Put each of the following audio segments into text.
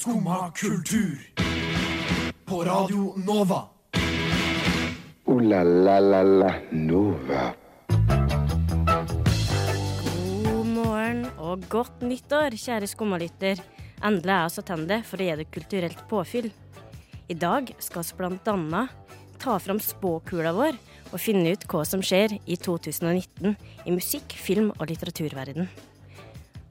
Skumma kultur. På Radio Nova. O-la-la-la-la Nova. God morgen og godt nyttår, kjære skummalytter. Endelig er vi tilbake for å gi deg kulturelt påfyll. I dag skal vi blant annet ta fram spåkula vår og finne ut hva som skjer i 2019 i musikk-, film- og litteraturverden.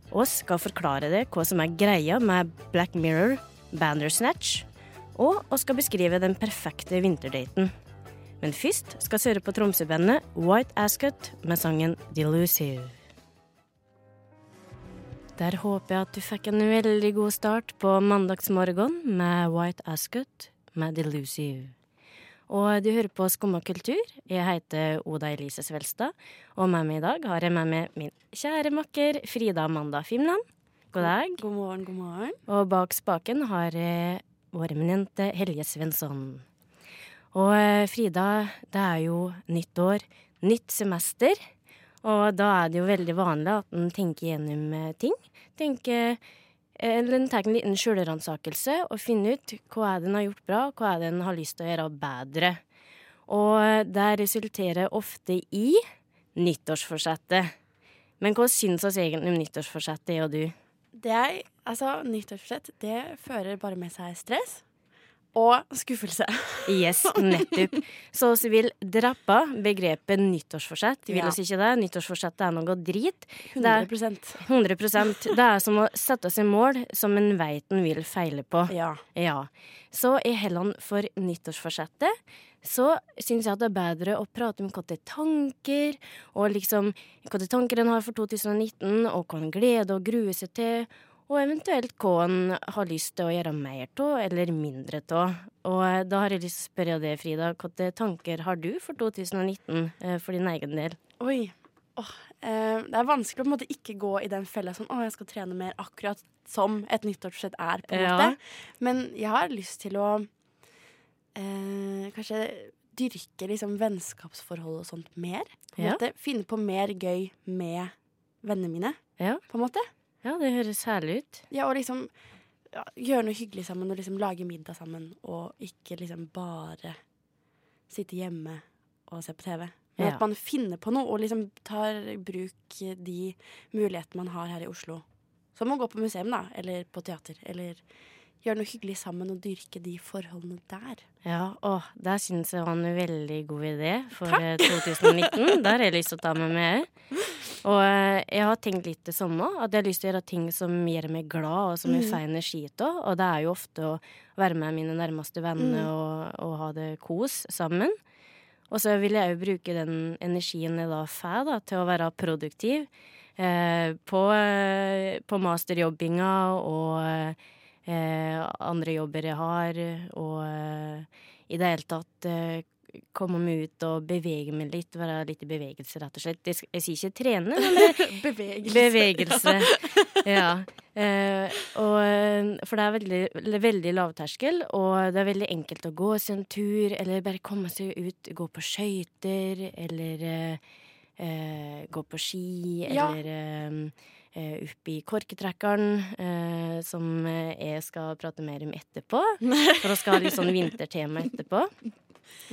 Vi skal forklare deg hva som er greia med Black Mirror, Bandersnatch, og vi skal beskrive den perfekte vinterdaten. Men først skal vi høre på Tromsø-bandet White Ascot med sangen Delusive. Der håper jeg at du fikk en veldig god start på mandagsmorgen med White Ascot med Delusive. Og du hører på Skumma kultur. Jeg heter Oda Elise Svelstad, og med meg i dag har jeg med meg min kjære makker Frida Amanda Fimland. God dag. God morgen, god morgen. Og bak spaken har jeg vår eminente Helje Svensson. Og eh, Frida, det er jo nytt år, nytt semester. Og da er det jo veldig vanlig at en tenker gjennom eh, ting. Tenker, eller en tar en liten sjølransakelse og finner ut hva er det en har gjort bra, hva er det en har lyst til å gjøre bedre. Og eh, det resulterer ofte i nyttårsforsettet. Men hva syns oss egentlig om nyttårsforsettet, jeg og du? Det er, altså, Nyttårsforsett det fører bare med seg stress og skuffelse. Yes, nettopp. Så vi vil drappe begrepet nyttårsforsett. Vi vil Ja. oss ikke det. Nyttårsforsettet er noe drit. Det 100 er 100 Det er som å sette i mål som en veit en vil feile på. Ja. Ja. Så i Helland for nyttårsforsettet så syns jeg at det er bedre å prate om det er tanker, og liksom det er tanker en har for 2019, og hva en gleder og gruer seg til, og eventuelt hva en har lyst til å gjøre mer av, eller mindre av. Og eh, da har jeg lyst til å spørre deg, Frida, hvilke tanker har du for 2019 eh, for din egen del? Oi. Oh, eh, det er vanskelig å på en måte ikke gå i den fella sånn å, jeg skal trene mer, akkurat som et nyttårsforsett er, på en Ja. måte. Men jeg har lyst til å eh, kanskje dyrke liksom vennskapsforhold og sånt mer. På Ja. måte. Finne på mer gøy med vennene mine, Ja. på en måte. Ja, det høres herlig ut. Ja, og liksom ja, gjøre noe hyggelig sammen og liksom lage middag sammen. Og ikke liksom bare sitte hjemme og se på TV. Men Ja. at man finner på noe og liksom tar bruk de mulighetene man har her i Oslo. Som å gå på museum, da, eller på teater. Eller gjøre noe hyggelig sammen og dyrke de forholdene der. Ja, å, der syns jeg var en veldig god idé for Takk. 2019. Der har jeg lyst til å ta med meg. Og eh, jeg har tenkt litt det samme, at jeg har lyst til å gjøre ting som gjør meg glad, og som jeg får energi av. Og det er jo ofte å være med mine nærmeste venner og, og ha det kos sammen. Og så vil jeg òg bruke den energien jeg da får, da, til å være produktiv. Eh, på, eh, på masterjobbinga og eh, andre jobber jeg har, og eh, i det hele tatt eh, komme meg ut og bevege meg litt, være litt i bevegelse, rett og slett. Jeg, jeg sier ikke trene, men Bevegelse. bevegelse. ja. Eh, og, eh, for det er veldig, veldig- lavterskel, og det er veldig enkelt å gå seg en tur, eller bare komme seg ut, gå på skøyter, eller eh, eh, gå på ski, Ja. eller eh, eh, opp i korketrekkeren, eh, som jeg skal prate mer om etterpå. For å skal ha litt sånn vintertema etterpå.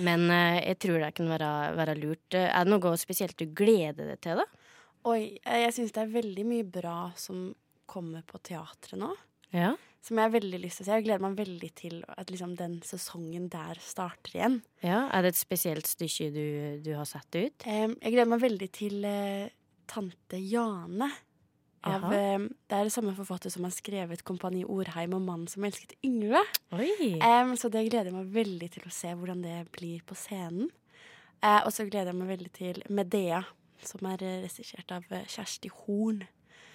Men eh, jeg tror det kan være, være lurt. Er det noe spesielt du gleder deg til, da? Oi, jeg syns det er veldig mye bra som kommer på teatret nå. Ja. Som jeg har veldig lyst til å se. Jeg gleder meg veldig til at liksom, den sesongen der starter igjen. Ja, Er det et spesielt stykke du, du har sett ut? Um, jeg gleder meg veldig til uh, Tante Jane. Av, det er det samme forfatter som har skrevet 'Kompani Orheim' og 'Mannen som elsket Yngve'. Em, så det gleder jeg meg veldig til å se hvordan det blir på scenen. Uh, og så gleder jeg meg veldig til 'Medea', som er eh, regissert av eh, Kjersti Horn.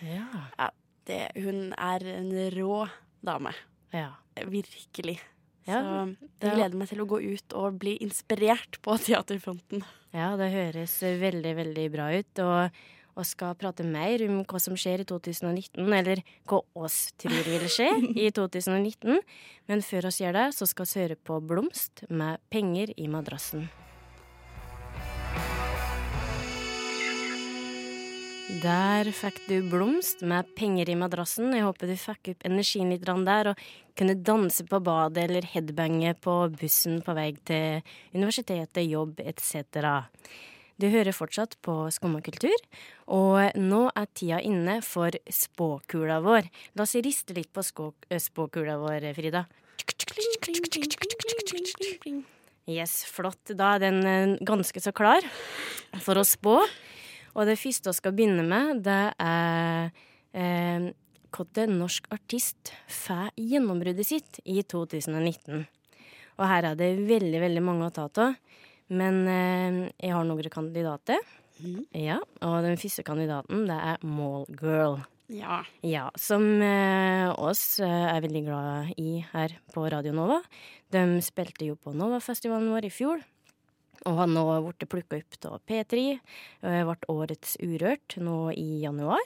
Ja. Det, hun er en rå dame. ja. Virkelig. Ja, Så det- jeg gleder meg til å gå ut og bli inspirert på teaterfronten. Ja, det høres eh, veldig, veldig bra ut. Og vi skal prate mer om hva som skjer i 2019, eller hva oss tror vil skje i 2019. Men før oss gjør det, så skal vi høre på Blomst med 'Penger i madrassen'. Der fikk du blomst med penger i madrassen. Jeg håper du fikk opp energien litt der og kunne danse på badet eller headbange på bussen på vei til universitetet, jobb etc. Du hører fortsatt på Skum og nå er tida inne for spåkula vår. La oss riste litt på eh, spåkula vår, Frida. Yes, flott. Da er den eh, ganske så klar for å spå. Og det første vi skal begynne med, det er eh, hvordan norsk artist får gjennombruddet sitt i 2019. Og her er det veldig, veldig mange å ta av. Men eh, jeg har noen kandidater. Ja, og den første kandidaten, det er Mallgirl. Ja. Ja, som eh, oss eh, er veldig glad i her på Radio Nova. De spilte jo på Novafestivalen vår i fjor. Og har nå blitt plukka opp av P3. eh, Ble årets Urørt nå i januar.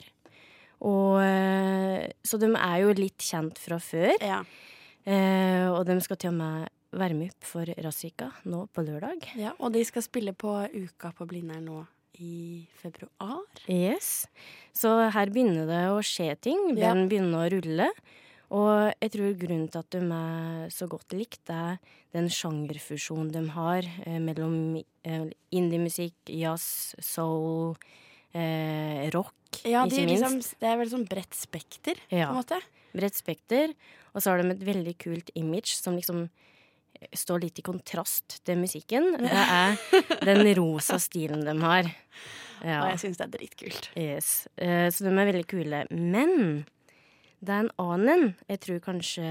Og, eh, så de er jo litt kjent fra før. ja. Eh, og de skal til og med være med for Rassika nå på lørdag. Ja, og de skal spille på Uka på Blindern nå i februar. Yes. Så her begynner det å skje ting. Ja. Den begynner å rulle. Og jeg tror grunnen til at de er så godt likt, er den sjangerfusjonen de har eh, mellom eh, indiemusikk, jazz, soul, eh, rock, Ja, de, ikke minst. liksom, det er vel sånn bredt spekter, på Ja. en måte. Bredt spekter. Og så har de et veldig kult image som liksom står litt i kontrast til musikken. Det er den rosa stilen de har. Ja. Og jeg syns det er dritkult. Yes. Eh, så de er veldig kule. Men det er en annen jeg tror kanskje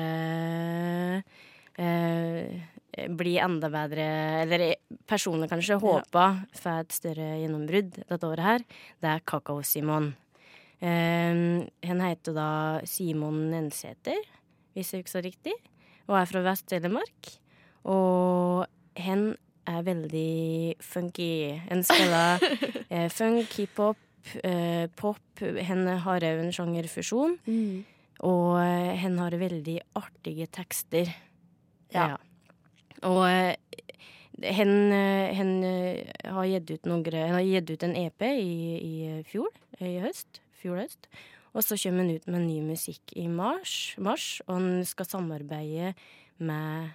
eh, blir enda bedre Eller personer kanskje håpa får et større gjennombrudd dette året her. Det er Kakao-Simon. Eh, han heter da Simon Nensæter, hvis jeg husker riktig, og er fra Vest-Telemark. Og hen er veldig funky. Hun spiller eh, funk, hiphop, eh, pop. Hen har òg en sjangerfusjon. Og eh, hen har veldig artige tekster. Ja. Og eh, hen, eh, hen har gitt ut, noen, hen har gitt ut en EP i, i fjor, i høst. Fjor høst. Og så kommer han ut med ny musikk i mars, mars og han skal samarbeide med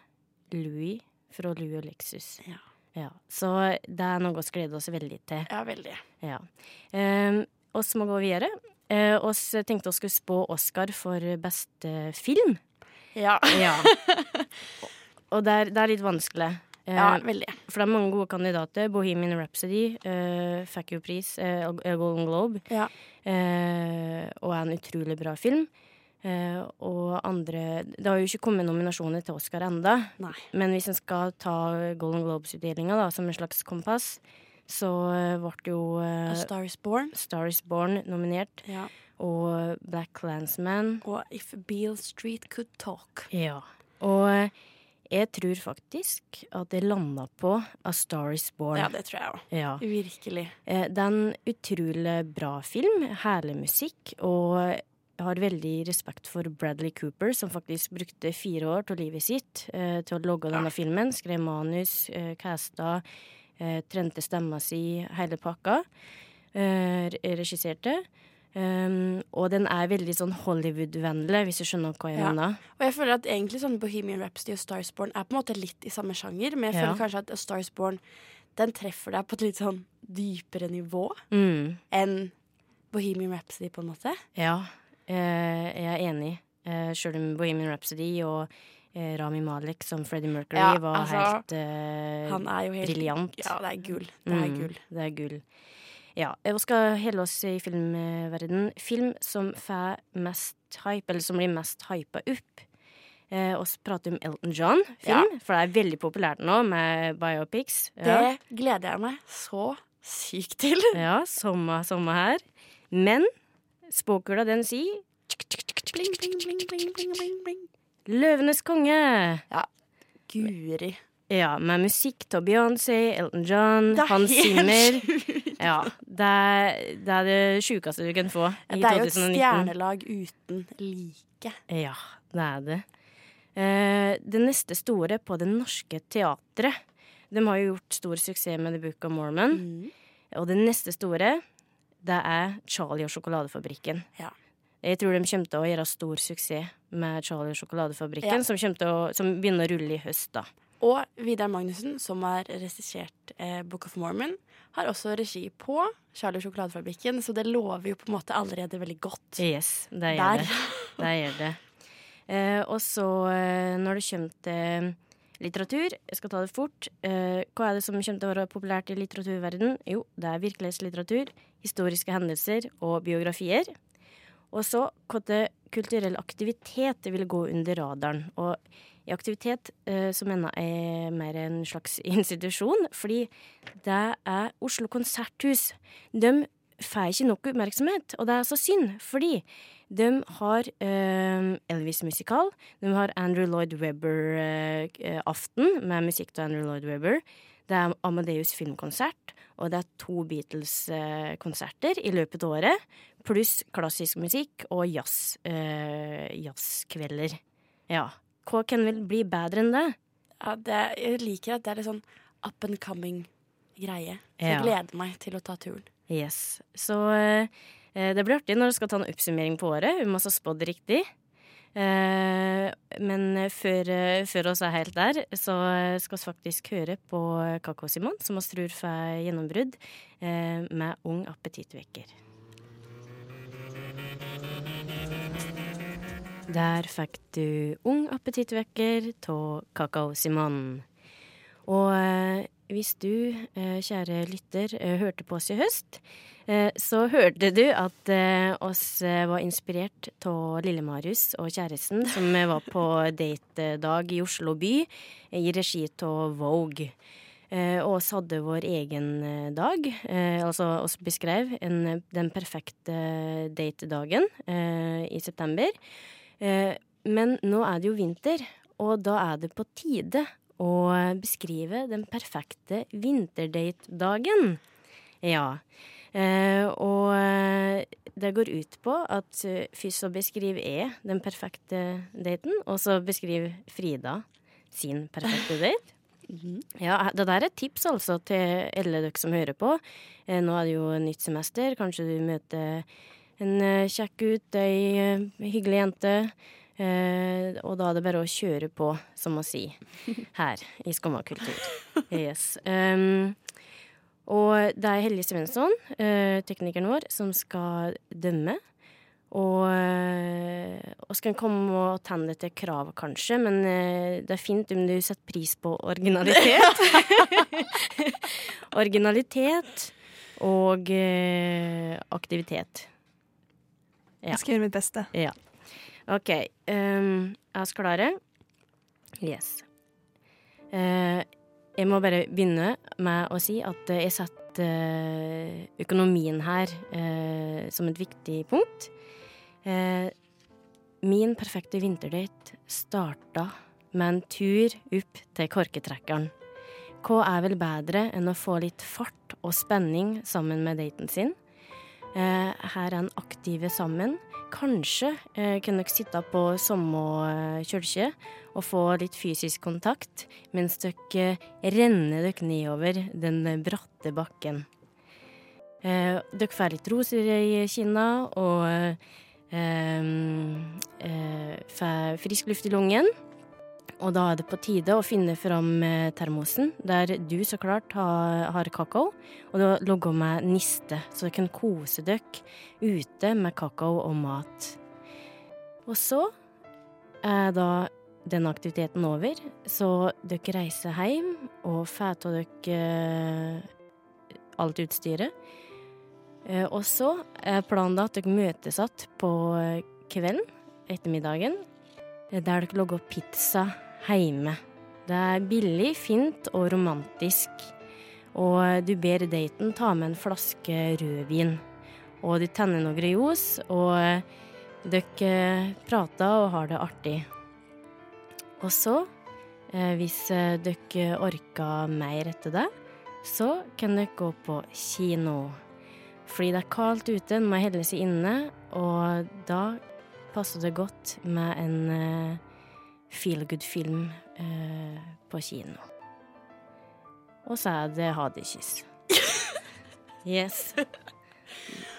Louis fra Louis og Lexus. Ja. Ja, så det er noe vi gleder oss veldig til. Ja, veldig. Ja. Oss må gå videre. Eh, oss tenkte å skulle spå Oscar for beste film. Ja, Ja. Og det er, det er litt vanskelig. Eh, ja veldig. For det er mange gode kandidater. Bohemian Rhapsody eh, fikk jo pris, eh, eh, Golden Globe, Ja. eh, og er en utrolig bra film. Eh, og andre Det har jo ikke kommet nominasjoner til Oscar enda men hvis en skal ta Golden Globes-utdelinga som en slags kompass, så ble det jo A eh, Star Is Born. Star Is Born nominert, Ja. og Black Clansman. Og If Beale Street Could Talk. Ja. Og eh, jeg tror faktisk at det landa på A Star Is Born. Ja, det tror jeg òg. Ja. Virkelig. Eh, Det er en utrolig bra film. Herlig musikk. Og jeg har veldig respekt for Bradley Cooper, som faktisk brukte fire år av livet sitt eh, til å logge denne filmen. Skrev manus, eh, casta, eh, trente stemma si, hele pakka. Eh, regisserte. Um, og den er veldig sånn Hollywood-vennlig, hvis du skjønner hva jeg Ja. mener. Og jeg føler at egentlig sånn Bohemian Rhapsody og Starsborn er på en måte litt i samme sjanger, men jeg Ja. føler kanskje at Starsborn den treffer deg på et litt sånn dypere nivå Mm, enn Bohemian Rhapsody, på en måte. ja, jeg er enig. Uh, Sjøl om Bohemian Rhapsody og eh, Rami Malek som Freddie Mercury Ja, var altså, helt eh, Han er jo helt briljant. Ja, det er gull. Det er Mm, gull. Det er gull. Ja, vi skal helle oss i filmverden. Film som får mest hype, eller som blir mest hypa opp. Eh, oss prater om Elton John-film, for det er veldig populært nå med biopics. Ja, Det gleder jeg meg så sykt til. ja sommer, samme her. Men spåkula, den sier Bling, bling, bling. Løvenes konge. Ja. Guri. Ja, med musikk til Beyoncé, Elton John, Hans Zimmer. Ja, det er det, er det sjukeste du kan få i 2019. Det er jo et stjernelag uten like. Ja, det er det. Eh, det neste store på Det Norske Teatret De har jo gjort stor suksess med The Book of Mormon. Mm. Og det neste store det er Charlie og sjokoladefabrikken. Ja. Jeg tror de kommer til å gjøre stor suksess med Charlie og sjokoladefabrikken, Ja. som, å, som begynner å rulle i høst, da. Og Vidar Magnussen, som har regissert eh, Book of Mormon, har også regi på Charlie og sjokoladefabrikken, så det lover jo på en måte allerede veldig godt. Yes, det gjør det. Det gjør det. Eh, og så, eh, når det kommer til litteratur, jeg skal ta det fort. Eh, hva er det som kommer til å være populært i litteraturverden? Jo, det er virkelighetslitteratur, historiske hendelser og biografier. Og så hvilken kulturell aktivitet vil gå under radaren. Og i aktivitet eh, så mener jeg mer en slags institusjon, fordi det er Oslo konserthus. De får ikke nok oppmerksomhet, og det er så synd, fordi de har eh, Elvis-musikal, de har Andrew Lloyd Webber-aften med musikk til Andrew Lloyd Webber. Det er Amadeus filmkonsert, og det er to Beatles-konserter i løpet av året. Pluss klassisk musikk og jazz, øh, jazzkvelder. Ja. Hva kan vel bli bedre enn det? Ja, det, jeg liker at det er litt sånn up and coming greie. Så jeg Ja. gleder meg til å ta turen. Yes. Så øh, det blir artig når du skal ta en oppsummering på året. Vi må ha spådd riktig. Eh, men før, eh, før oss er helt der, så skal vi faktisk høre på Kakao Simon, som vi tror får gjennombrudd, eh, med Ung appetittvekker. Der fikk du Ung appetittvekker av Kakao Simon. Og hvis du, kjære lytter, hørte på oss i høst, så hørte du at eh, oss eh, var inspirert av Lille-Marius og kjæresten, som eh, var på datedag i Oslo by i regi av Vogue. Eh, og oss hadde vår egen eh, dag. Eh, altså oss beskrev en, den perfekte datedagen eh, i september. Eh, men nå er det jo vinter, og da er det på tide å beskrive den perfekte vinterdatedagen. Ja. Eh, og eh, det går ut på at eh, først så beskriver jeg den perfekte daten, og så beskriver Frida sin perfekte date. Ja, det der er et tips altså til alle dere som hører på. Nå er det jo nytt semester. Kanskje du møter en kjekk gutt, ei hyggelig jente. Eh, og da er det bare å kjøre på, som å si, her i Skumma kultur. Yes. Um, og det er Helge Svensson, eh, teknikeren vår, som skal dømme. Og, eh, og skal komme og tenne til krav, kanskje, men eh, det er fint om du setter pris på originalitet. originalitet og aktivitet. Ja. Jeg skal gjøre mitt beste. Ja. OK. Um, er vi klare? Yes. Eh, jeg må bare begynne med å si at eh, jeg setter eh, økonomien her eh, som et viktig punkt. Min perfekte vinterdate starta med en tur opp til korketrekkeren. Hva er vel bedre enn å få litt fart og spenning sammen med daten sin? Her er en aktive sammen. Kanskje eh, kan dere sitte på samme kirke og få litt fysisk kontakt mens dere renner dere nedover den bratte bakken. Eh, dere får litt roser i kinna og eh, eh, får frisk luft i lungen. Og da er det på tide å finne fram eh, termosen, der du så klart har, har kakao. Og da logger med niste, så dere kan kose dere ute med kakao og mat. Og så er da den aktiviteten over, så dere reiser hjem og får av dere eh, alt utstyret. Eh, Og så er planen da at dere møtes igjen på kvelden, ettermiddagen, der dere lager pizza hjemme. Det er billig, fint og romantisk. Og du ber daten ta med en flaske rødvin. Og du tenner noen ljos, og dere prater og har det artig. Og så, eh, hvis eh, dere orker mer etter det, så kan dere gå på kino. Fordi det er kaldt ute, en må holde seg inne, og da passer det godt med en uh, feel good-film eh, på kino. Og så er det ha det kyss. Yes.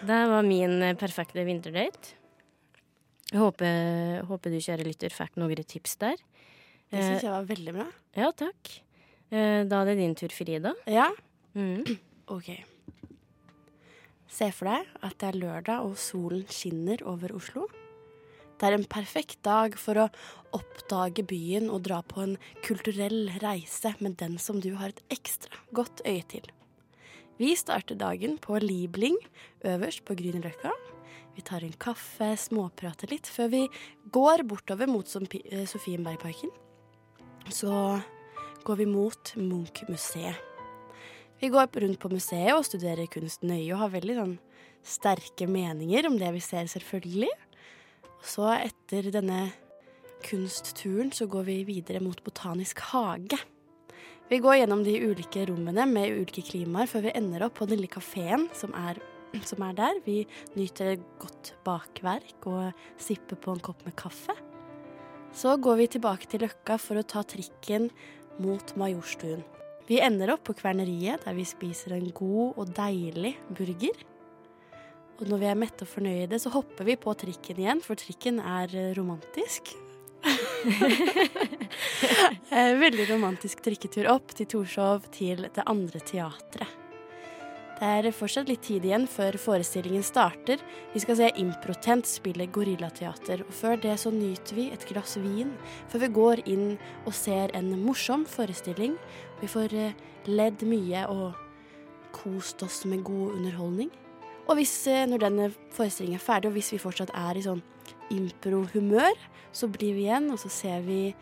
det var min eh, perfekte vinterdate. Jeg håper, håper du, kjære lytter, fikk noen tips der. Det syns jeg var veldig bra. Ja, takk. Eh, Da er det din tur, Frida. Ja, Mm. OK. Se for deg at det er lørdag og solen skinner over Oslo. Det er en perfekt dag for å oppdage byen og dra på en kulturell reise med den som du har et ekstra godt øye til. Vi starter dagen på Liebling, øverst på Grünerløkka. Vi tar en kaffe, småprater litt, før vi går bortover mot eh, Sofienbergparken. Så går vi mot Munch-museet. Vi går rundt på museet og studerer kunst nøye og har veldig sånn sterke meninger om det vi ser, selvfølgelig. Så etter denne kunstturen så går vi videre mot Botanisk hage. Vi går gjennom de ulike rommene med ulike klimaer før vi ender opp på den lille kafeen som som er der. Vi nyter godt bakverk og sipper på en kopp med kaffe. Så går vi tilbake til Løkka for å ta trikken mot Majorstuen. Vi ender opp på Kverneriet, der vi spiser en god og deilig burger. Og når vi er mette og fornøyde, så hopper vi på trikken igjen, for trikken er eh, romantisk. Eh, Veldig romantisk trikketur opp til Torshov, til det andre teatret. Det er fortsatt litt tid igjen før forestillingen starter. Vi skal se Improtent spille gorillateater, og før det så nyter vi et glass vin før vi går inn og ser en morsom forestilling. Vi får eh, ledd mye og kost oss med god underholdning. Og hvis, eh, når denne forestillingen er ferdig, og hvis vi fortsatt er i sånn impro-humør, så blir vi igjen, og så ser vi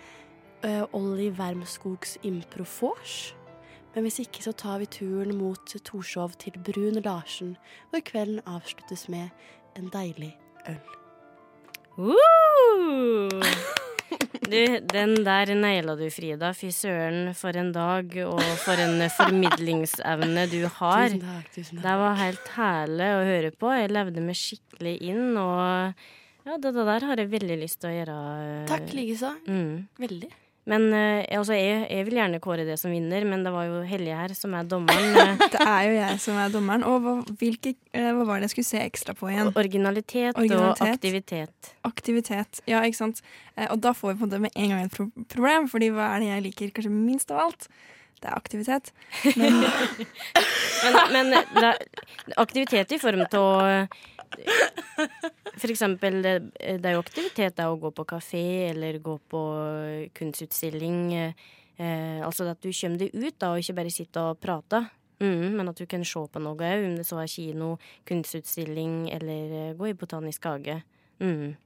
uh, Olli Wermskogs Impro-vors. Men hvis ikke, så tar vi turen mot Torshov til Brun Larsen, hvor kvelden avsluttes med en deilig øl. Woo! Du, den der naila du, Frida. Fy søren, for en dag, og for en formidlingsevne du har. Tusen takk, tusen Det var helt herlig å høre på. Jeg levde meg skikkelig inn, og ja, det der har jeg veldig lyst til å gjøre. Takk likeså. Mm. Veldig. Men eh, altså, jeg, jeg vil gjerne kåre det som vinner, men det var jo Helje her som er dommeren. eh, Det er jo jeg som er dommeren. Og hva, hvilke, eh, hva var det jeg skulle se ekstra på igjen? Originalitet, og aktivitet. Aktivitet. Ja, ikke sant. Og da får vi på måte med en gang et pro problem, fordi hva er det jeg liker kanskje minst av alt? Det er aktivitet. Men Men, men det er aktivitet i form av For eksempel, det, er jo aktivitet det er å gå på kafé eller gå på kunstutstilling. Eh, altså at du kommer deg ut da, og ikke bare sitter og prater. Mm, men at du kan se på noe òg, om det så er kino, kunstutstilling eller eh, gå i botanisk hage. Mm.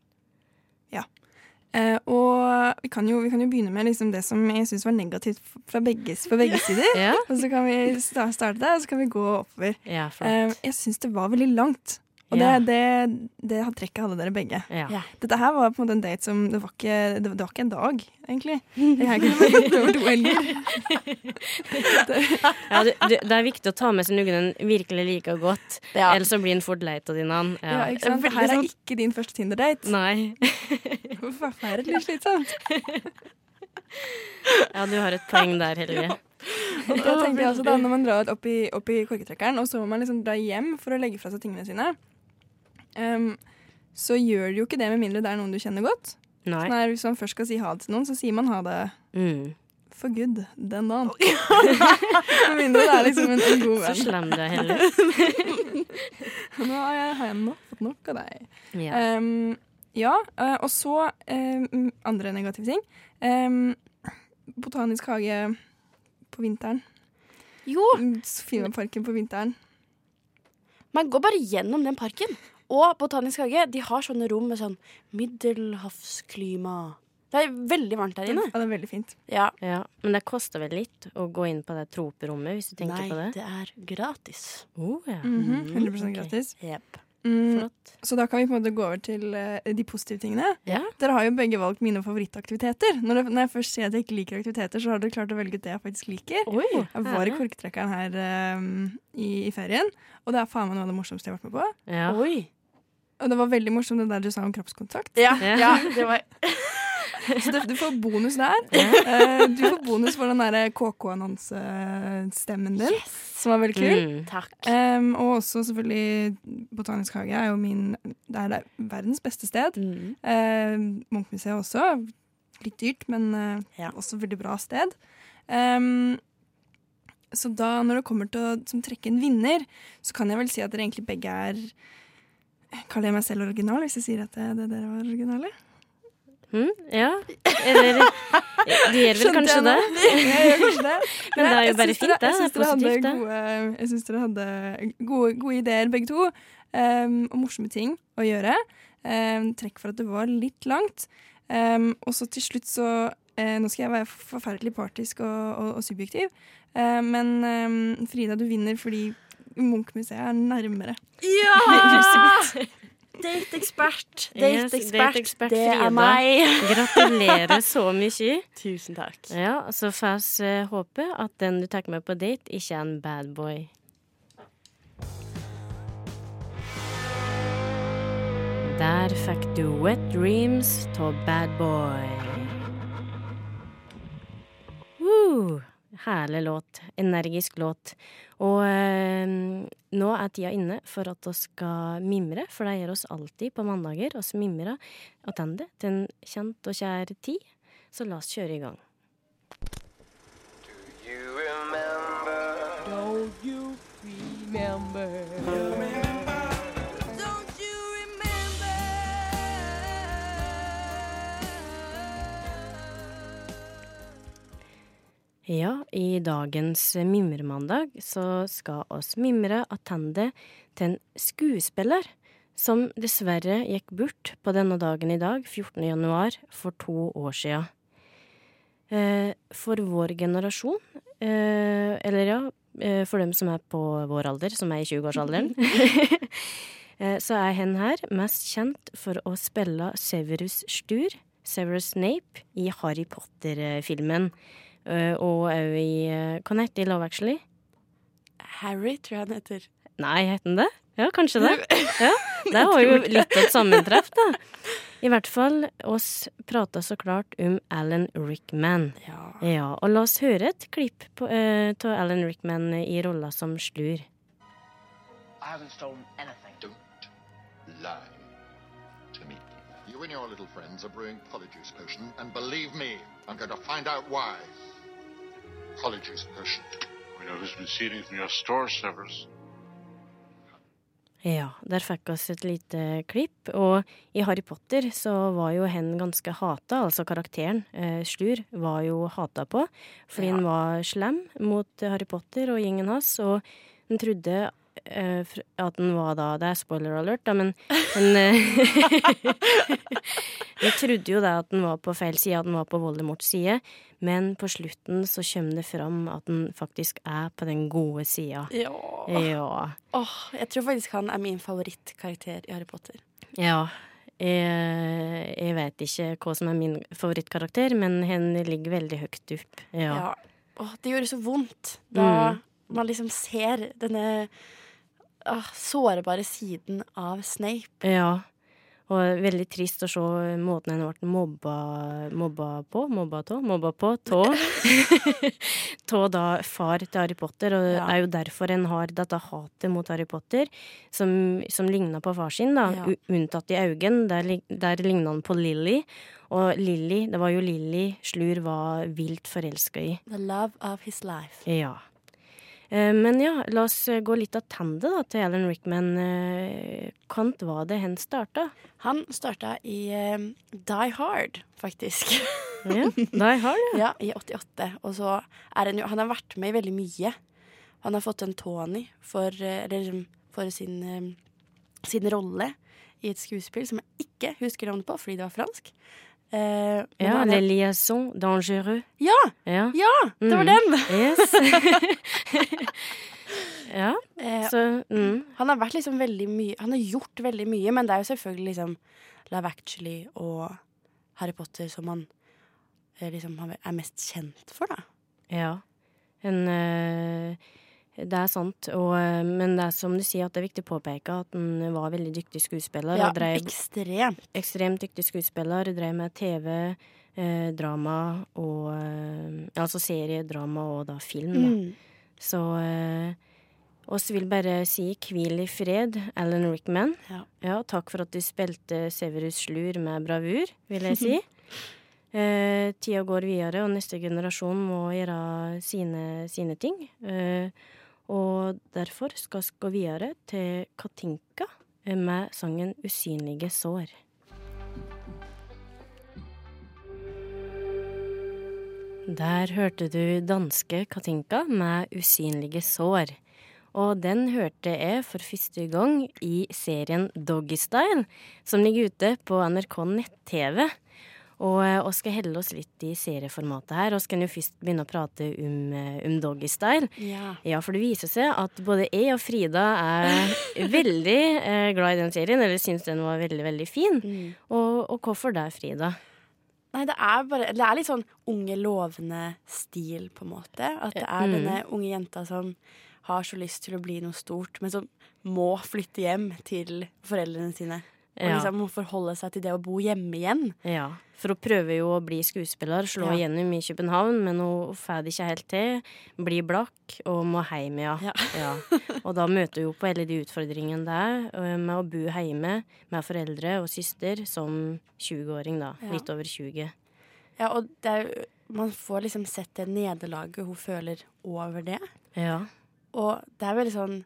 Eh, og vi kan, jo, vi kan jo begynne med liksom det som jeg syns var negativt fra begge, på begge sider. Ja, Og så kan vi starte der, og så kan vi gå oppover. ja. Eh, jeg syns det var veldig langt. Og Ja. det, det, det trekket hadde dere begge. Ja. Ja. Dette her var på en måte en date som Det var ikke, det, det var ikke en dag, egentlig. Jeg har over to helger. Ja, det, det, det er viktig å ta med seg noen en virkelig liker godt, Ja. ellers så blir en fort lei av din annen. Ja, Ja. ikke sant? Det her er ikke din første Tinder-date. Nei. Forferdelig slitsomt. Ja, du har et poeng der, Helge. Og da tenker jeg også da, Når man drar opp i, opp i korketrekkeren, og så må man liksom dra hjem for å legge fra seg tingene sine, em, så gjør du jo ikke det med mindre det er noen du kjenner godt. Nei. Sånn her, hvis man først skal si ha det til noen, så sier man ha det Mm. for good den dagen. med mindre det er liksom en, en god Så slem du er, heller. Nå har jeg, har jeg nok, fått nok av deg. Ja. Um, ja, eh, og så um, andre negative ting. Um, botanisk hage på vinteren. Jo, Sofienbergparken på vinteren. man går bare gjennom den parken. Og Botanisk hage de har sånne rom med sånn middelhavsklima. Det er veldig varmt der inne. Ja, det er veldig fint. Ja. ja. Men det koster vel litt å gå inn på det troperommet, hvis du tenker Nei, på det? Nei, det er gratis. Oh, ja. Mhm, 100 gratis. gratis. Jepp. Mm, Flott. så da kan vi på en måte gå over til uh, de positive tingene. Yeah. Dere har jo begge valgt mine favorittaktiviteter. Når, det, når jeg først sier at jeg ikke liker aktiviteter, så har dere klart å velge ut det jeg faktisk liker. Oi, Jeg var i korktrekkeren her eh, i, i ferien, og det er faen meg noe av det morsomste jeg har vært med på. Ja. Oi. Og det var veldig morsomt det der du sa om kroppskontakt. Ja, Ja. ja, det var Så du, får bonus der. Eh, du får bonus for den derre KK-annonsestemmen din, som var veldig kul. Mm. Takk. Um, og også selvfølgelig Botanisk hage er jo min Det er det verdens beste sted. Mm. Uh, Munchmuseet også. Litt dyrt, men uh, Ja. også veldig bra sted. Um, så da, når det kommer til å som trekke en vinner, så kan jeg vel si at dere egentlig begge er Kaller jeg meg selv original hvis jeg sier at det, det dere var originale? Mm, ja. Eller De gjør vel kanskje det. Det. Men det er jo bare fint, det. Jeg syns dere Positivt, gode, dere hadde gode, gode ideer, begge to. um, og morsomme ting å gjøre. Um, trekk for at det var litt langt. Um, og så til slutt så uh, Nå skal jeg være forferdelig partisk og, og, og subjektiv, uh, men Frida, du vinner fordi Munch-museet er nærmere. Ja! Dateekspert. Dateekspert Det er meg. Gratulerer så mye. Tusen takk. Ja, så får vi eh, håpe at den du tar med på date, ikke er en bad boy. Der fikk du Wet Dreams av Bad Boy. Woo! Herlig låt. Energisk låt. Og eh, nå er tida inne for at vi skal mimre, for det gjør oss alltid på mandager. Vi mimrer attende til en kjent og kjær tid. Så la oss kjøre i gang. Ja, i dagens Mimremandag så skal oss mimre attende til en skuespiller som dessverre gikk bort på denne dagen i dag, 14. januar, for to år sia. Eh, for vår generasjon, eh, eller ja, eh, for dem som er på vår alder, som er i 20-årsalderen, eh, så er hen her mest kjent for å spille Severus Stur, Severus Snape, i Harry Potter-filmen. Eh, og òg i eh, Hva het det i Love Actually? Harry, tror jeg han heter. Nei, het han det? Ja, kanskje det. Ja, Det var jo litt av et sammentreff, da. I hvert fall, oss prata så klart om Alan Rickman. Ja. Ja, og la oss høre et klipp av Alan Rickman i rolla som slur. I haven't stolen anything. Don't lie to me. You and your little friends are brewing polyjuice potion, and believe me, I'm going to find out why. Ja, der fikk oss et lite klipp. Og i Harry Potter så var jo hen ganske hata, altså karakteren eh, Slur var jo hata på. Fordi han var slem mot Harry Potter og gjengen hans, og han trodde at den var da Det er spoiler alert, da, men men, eh, Vi trodde jo da at den var på feil side, at den var på Voldemorts side. Men på slutten så kommer det fram at den faktisk er på den gode sida. Ja. Ja. Oh, jeg tror faktisk han er min favorittkarakter i Harry Potter. Ja. Jeg, jeg vet ikke hva som er min favorittkarakter, men hen ligger veldig høyt opp. Ja. Ja. Oh, det gjorde så vondt da Mm. man liksom ser denne åh, sårbare siden av Snape. ja. Og veldig trist å se måten han ble mobba, mobba på. Mobba tå? Mobba på tå. Tå da far til Harry Potter, og det Ja. er jo derfor en har dette hatet mot Harry Potter, som, som ligna på far sin, da. Ja. Unntatt i øynene, der, der ligna han på Lilly. Og Lilly, det var jo Lilly Slur var vilt forelska i. The love of his life. Ja. Eh, Men ja, la oss eh, gå litt attende da, til Alan Rickman. Eh, Kant var det hen starta? Han starta i Die Hard, faktisk. Ja, Die Hard, ja. ja, I 88. Og så er han jo Han har vært med i veldig mye. Han har fått en Tony for, liksom, for sin, sin rolle i et skuespill som jeg ikke husker navnet på fordi det var fransk. Eh, ja det... Les liaisons dangereux. ja, Ja. ja, det var Mm. den! Yes. ja, Eh, så mm, Han har vært liksom veldig mye Han har gjort veldig mye, men det er jo selvfølgelig liksom Love Actually og Harry Potter som han eh, liksom er mest kjent for, da. ja. En, eh, det er sant, og, eh, men det er som du sier, at det er viktig å påpeke at han var veldig dyktig skuespiller. Ja, drev ekstremt. ekstremt dyktig skuespiller, drev med TV, eh, drama og eh, Altså seriedrama og da film, da. Mm. Så eh, oss vil bare si hvil i fred, Alan Rickman. Ja. takk for at du spilte Severus Slur med bravur, vil jeg si. eh, tida går videre, og neste generasjon må gjøre sine, sine ting. Eh, og derfor skal vi gå videre til Katinka med sangen 'Usynlige sår'. Der hørte du danske Katinka med 'Usynlige sår'. Og den hørte jeg for første gang i serien Doggystyle, som ligger ute på NRK nett-TV. Og vi skal helle oss litt i serieformatet her. Vi skal jo først begynne å prate om, eh, om Doggystyle. Ja. Ja, for det viser seg at både jeg og Frida er veldig eh, glad i den serien, eller syns den var veldig, veldig fin. Mm. Og, og hvorfor det, Frida? Nei, det er bare Det er litt sånn unge, lovende stil, på en måte. At det er Mm. denne unge jenta som har så lyst til å bli noe stort, men som må flytte hjem til foreldrene sine. Og liksom må forholde seg til det å bo hjemme igjen. Ja, for hun prøver jo å bli skuespiller, slå Ja. igjennom i København, men hun får det ikke helt til. Blir blakk og må hjem, ja. Ja. ja. Og da møter hun på alle de utfordringene der med å bo hjemme med foreldre og søster som 20-åring, da. Litt over 20. Ja, og det er, jo- man får liksom sett det nederlaget hun føler over det. Ja. Og det er veldig sånn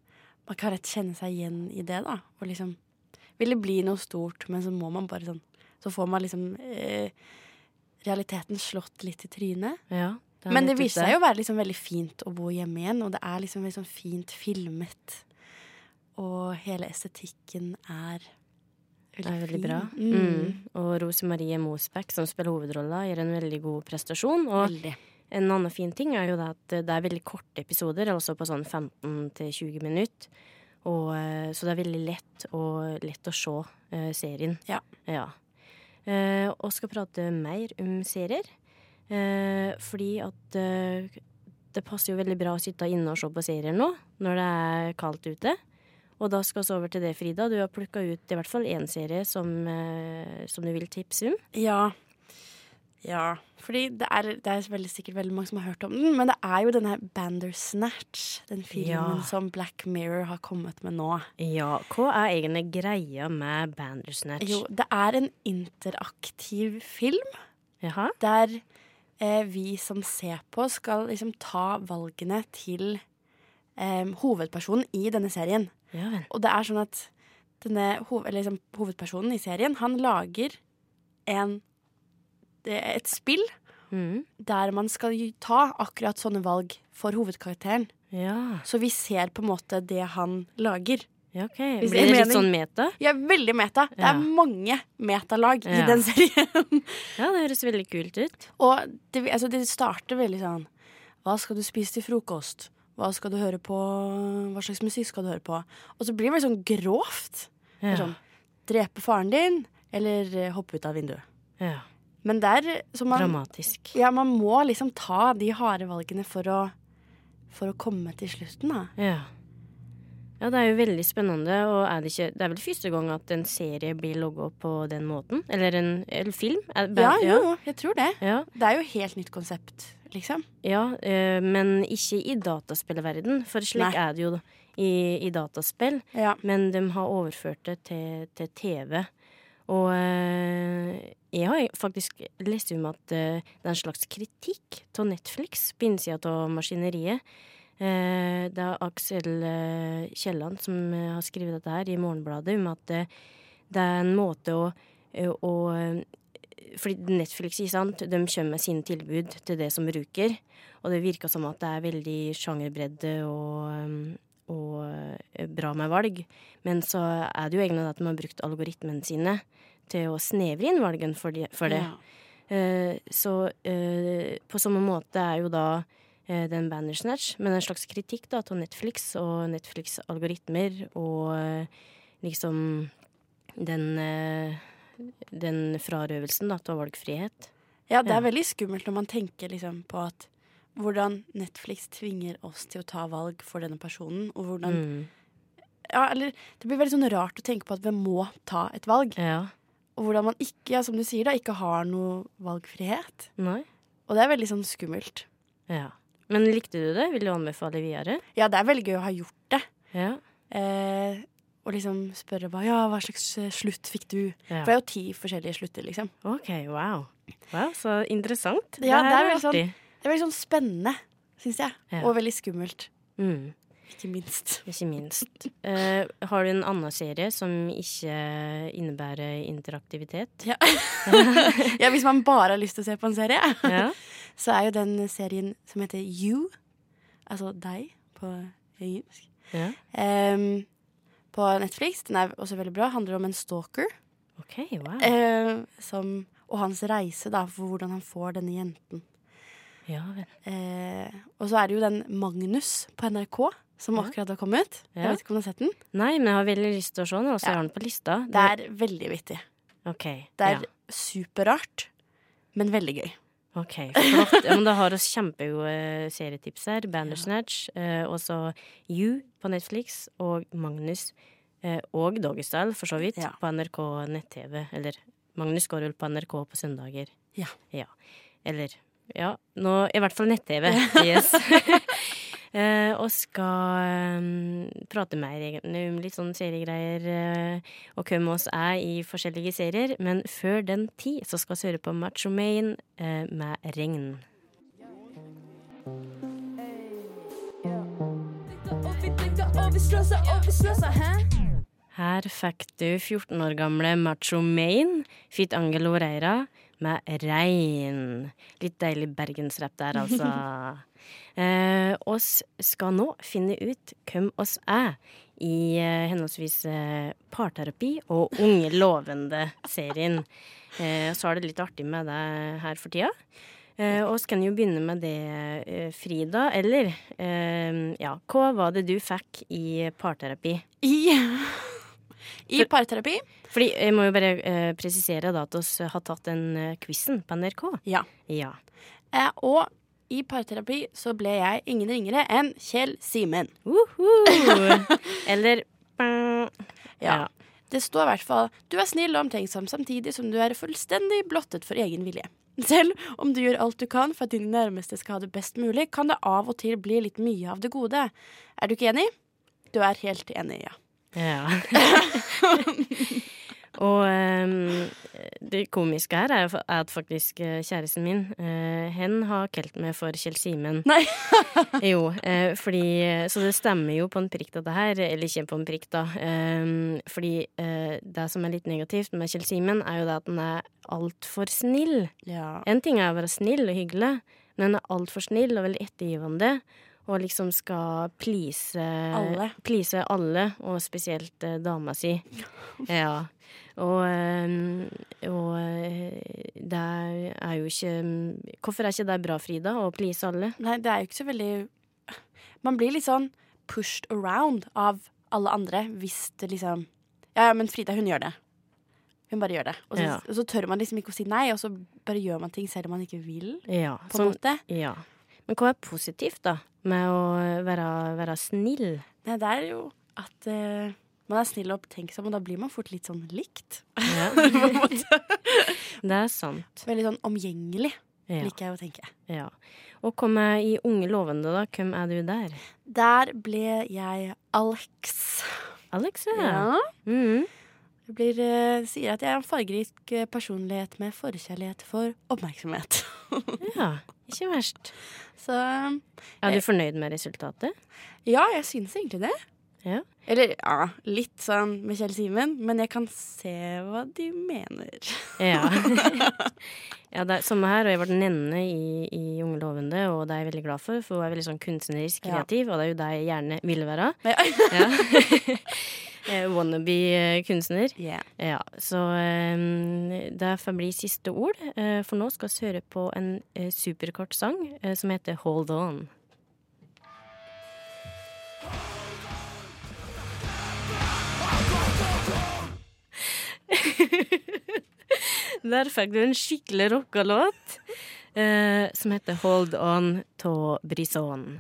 Man kan rett kjenne seg igjen i det, da. Og liksom ville bli noe stort, men så må man bare sånn Så får man liksom eh, realiteten slått litt i trynet. ja det Men det viser seg jo å være liksom veldig fint å bo hjemme igjen, og det er liksom veldig sånn fint filmet. Og hele estetikken er Det er veldig bra. Mm. Mm. Og Rose Marie Mosbæk, som spiller hovedrolla, gjør en veldig god prestasjon. Og Veldig. En annen fin ting er jo det at det er veldig korte episoder, altså på sånn 15-20 minutter. Og, eh, så det er veldig lett, og lett å se uh, serien. Ja. ja. Uh, og skal prate mer om serier. Uh, fordi at det passer jo veldig bra å sitte inne og se på serier nå, når det er kaldt ute. Og da skal vi over til det, Frida. Du har plukka ut i hvert fall én serie som, som du vil tipse om. Ja. Ja, fordi det er, det er veldig sikkert veldig mange som har hørt om den, men det er jo denne Bandersnatch, den filmen Ja. som Black Mirror har kommet med nå. Ja, hva er egentlig greia med Bandersnatch? Jo, det er en interaktiv film Jaha? der eh, vi som ser på, skal liksom ta valgene til eh, hovedpersonen i denne serien. Ja. Og det er sånn at denne hoved, eller liksom, hovedpersonen i serien, han lager en, et spill Mm. der man skal ta akkurat sånne valg for hovedkarakteren. Ja. Så vi ser på en måte det han lager. ja, OK. Blir det litt mening. sånn meta? Ja, veldig meta. Det er mange metalag i den serien. Ja, det høres veldig kult ut. Og det, altså, det starter veldig sånn Hva skal du spise til frokost? Hva skal du høre på? Hva slags musikk skal du høre på? Og så blir det veldig sånn grovt. Ja. Sånn, drepe faren din, eller hoppe ut av vinduet. ja. Men der så man, Dramatisk. ja, man må liksom ta de harde valgene for å, for å komme til slutten, da. Ja. Ja, det er jo veldig spennende, og er det ikke Det er vel første gang at en serie blir logga på den måten? Eller en eller film? Er, Ja, jo, jeg tror det. Ja, Det er jo helt nytt konsept, liksom. ja øh, men ikke i dataspillverden, for slik Nei. er det jo i, i dataspill. Ja. Men de har overført det til, til TV. Og eh, jeg har faktisk lest om at eh, det er en slags kritikk av Netflix på innsida av maskineriet. Eh, det er Aksel Kielland som har skrevet dette her i Morgenbladet, om at det er en måte å, å fordi Netflix sant? de kommer med sine tilbud til det som bruker. Og det virker som at det er veldig sjangerbredde og, og eh, bra med valg. Men så er det jo egentlig at de har brukt algoritmene sine til å snevre inn valgen for, de, for det. Ja. Eh, så eh, på samme måte er jo da eh, den Bandersnatch, men en slags kritikk da til Netflix og Netflix-algoritmer og eh, liksom den eh, den frarøvelsen da, til valgfrihet. Ja, det er veldig skummelt når man tenker liksom på at hvordan Netflix tvinger oss til å ta valg for denne personen, og hvordan Mm. Ja, eller det blir veldig sånn rart å tenke på at vi må ta et valg. Ja. og hvordan man ikke, ja, som du sier, da, ikke har noe valgfrihet. Nei? Og det er veldig sånn skummelt. Ja. Men likte du det? Vil du anbefale videre? Ja, det er veldig gøy å ha gjort det. Ja. Eh, og liksom spørre hva, ja, hva slags eh, slutt fikk du? Ja. For det er jo ti forskjellige slutter, liksom. OK, wow. Wow, Så interessant. Ja, det her er veldig sånn, artig. Det er veldig sånn spennende, syns jeg. Ja. Og veldig skummelt. Mm. Ikke minst. Ikke minst. Uh, har du en annen serie som ikke innebærer interaktivitet? Ja. ja, hvis man bare har lyst til å se på en serie, Ja. så er jo den serien som heter You, altså deg på engelsk, ja. um, på Netflix. Den er også veldig bra. Handler om en stalker. OK, wow. uh, som, og hans reise da, for hvordan han får denne jenten. Ja. Eh, og så er det jo den Magnus på NRK som Ja. akkurat har kommet. Ja. Jeg vet ikke om du har sett den. Nei, men jeg har veldig lyst til å se den, og så Ja. har den på lista. Det er veldig vittig. Okay, Det er ja. superrart, men veldig gøy. Ok, flott. Ja, men da har vi kjempegode serietips her. Bandersnatch, eh, og så You på Netflix, og Magnus eh, og Doggystyle, for så vidt, Ja. på NRK nett-TV. Eller Magnus går vel på NRK på søndager. Ja. Eller Ja, nå i hvert fall nett-TV. Yes. Eh, og skal um, prate mer om litt sånn seriegreier uh, og hvem oss er i forskjellige serier. Men før den tid så skal vi høre på Macho Main uh, med Regn. Her fikk du 14 år gamle Macho Main, Fit Angel Oreira, med regn. Litt deilig bergensrapp der, altså. eh, oss skal nå finne ut hvem oss er i eh, henholdsvis eh, parterapi og Unge lovende-serien. Eh, så er det litt artig med deg her for tida. Eh, og så kan jo begynne med det, eh, Frida. Eller eh, ja, hva var det du fikk i parterapi? I, For, parterapi Fordi jeg må jo bare eh, presisere da at vi har tatt den uh, quizen på NRK. Ja. Ja. Eh, og i parterapi så ble jeg ingen ringere enn Kjell Simen. Uhu. Eller Ja. Det står i hvert fall Du er snill og omtenksom samtidig som du er fullstendig blottet for egen vilje. Selv om du gjør alt du kan for at dine nærmeste skal ha det best mulig, kan det av og til bli litt mye av det gode. Er du ikke enig? Du er helt enig, ja. Ja. Og um, det komiske her er at faktisk eh, kjæresten min, uh, hen har kalt meg for Kjell Simen. Nei. jo, uh, fordi Så det stemmer jo på en prikk, dette her. Eller ikke på en prikk, da. Um, fordi uh, det som er litt negativt med Kjell Simen, er jo det at han er altfor snill. Ja. En ting er å være snill og hyggelig, men han er altfor snill og veldig ettergivende. Og liksom skal please Alle. please alle, og spesielt eh, dama si. Ja. Og, eh, og eh, det er jo ikke Hvorfor er ikke det bra, Frida, å please alle? Nei, det er jo ikke så veldig Man blir litt sånn pushed around av alle andre hvis det liksom Ja, ja, men Frida, hun gjør det. Hun bare gjør det. Og så, Ja. og så tør man liksom ikke å si nei, og så bare gjør man ting selv om man ikke vil. Ja, På en sånn- måte. ja. Men hva er positivt, da, med å være, være snill? Nei, det er jo at uh, man er snill og opptenksom, og da blir man fort litt sånn likt. Ja. På en måte. Det er sant. Veldig sånn omgjengelig, Ja. liker jeg å tenke. ja. Og hva med i Unge lovende, da? Hvem er du der? Der ble jeg Alex. Alex, ja. Ja. Mhm. Jeg blir, eh, sier at jeg er en fargerik eh, personlighet med forkjærlighet for oppmerksomhet. ja. Ikke verst. Så Er du fornøyd med resultatet? ja, jeg syns egentlig det. Ja. Eller ja, litt sånn med Kjell Simen, men jeg kan se hva de mener. Ja. ja det er samme her, og jeg ble nenne i, i Unge lovende, og det er jeg veldig glad for, for hun er veldig sånn kunstnerisk Ja. kreativ, og det er jo det jeg gjerne ville være. Ja. Eh, Wannabe-kunstner. Yeah. Ja, så um, det får bli siste ord, eh, for nå skal vi høre på en eh, superkort sang eh, som heter Hold On. Der fikk du en skikkelig rocka låt eh, som heter Hold On to Brison.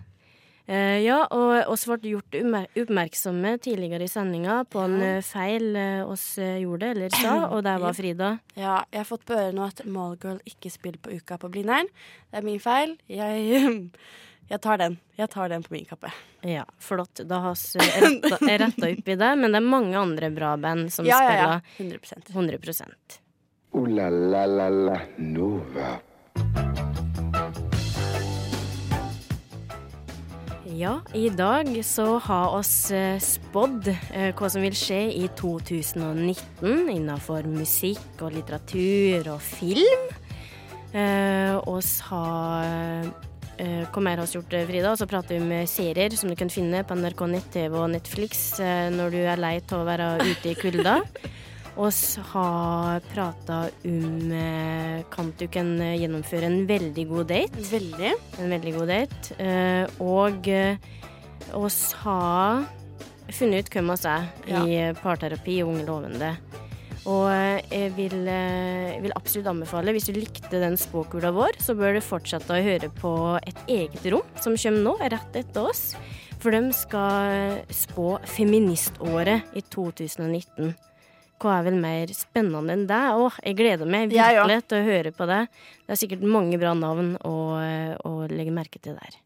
Eh, ja, og oss ble gjort oppmerksomme tidligere i sendinga på en Ja. eh, feil eh, oss eh, gjorde, eller sa, og der var Frida. Ja, jeg har fått på øret nå at Mallgirl ikke spiller på Uka på Blindern. Det er min feil. Jeg, jeg tar den. Jeg tar den på min kappe. Ja, flott. Da har vi retta, opp i det, men det er mange andre bra band som Ja, ja, ja. spiller 100 100 Oh la la la la Nova. Ja, i dag så har oss eh, spådd eh, hva som vil skje i 2019 innenfor musikk og litteratur og film. Eh, oss har eh, Hva mer har vi gjort, Frida? Så prater vi om eh, serier som du kan finne på NRK nett-TV og Netflix eh, når du er lei av å være ute i kulda. Oss har prata om eh, kan du kan eh, gjennomføre en veldig god date. Veldig. En veldig god date. Eh, og oss har funnet ut hvem vi er Ja. i parterapi og Unge lovende. Og jeg vil, jeg vil absolutt anbefale, hvis du likte den spåkula vår, så bør du fortsette å høre på Et eget rom, som kommer nå, rett etter oss. For de skal spå feministåret i 2019. Hva er vel mer spennende enn det? Å, jeg gleder meg virkelig til å høre på det. Det er sikkert mange bra navn å, å legge merke til der.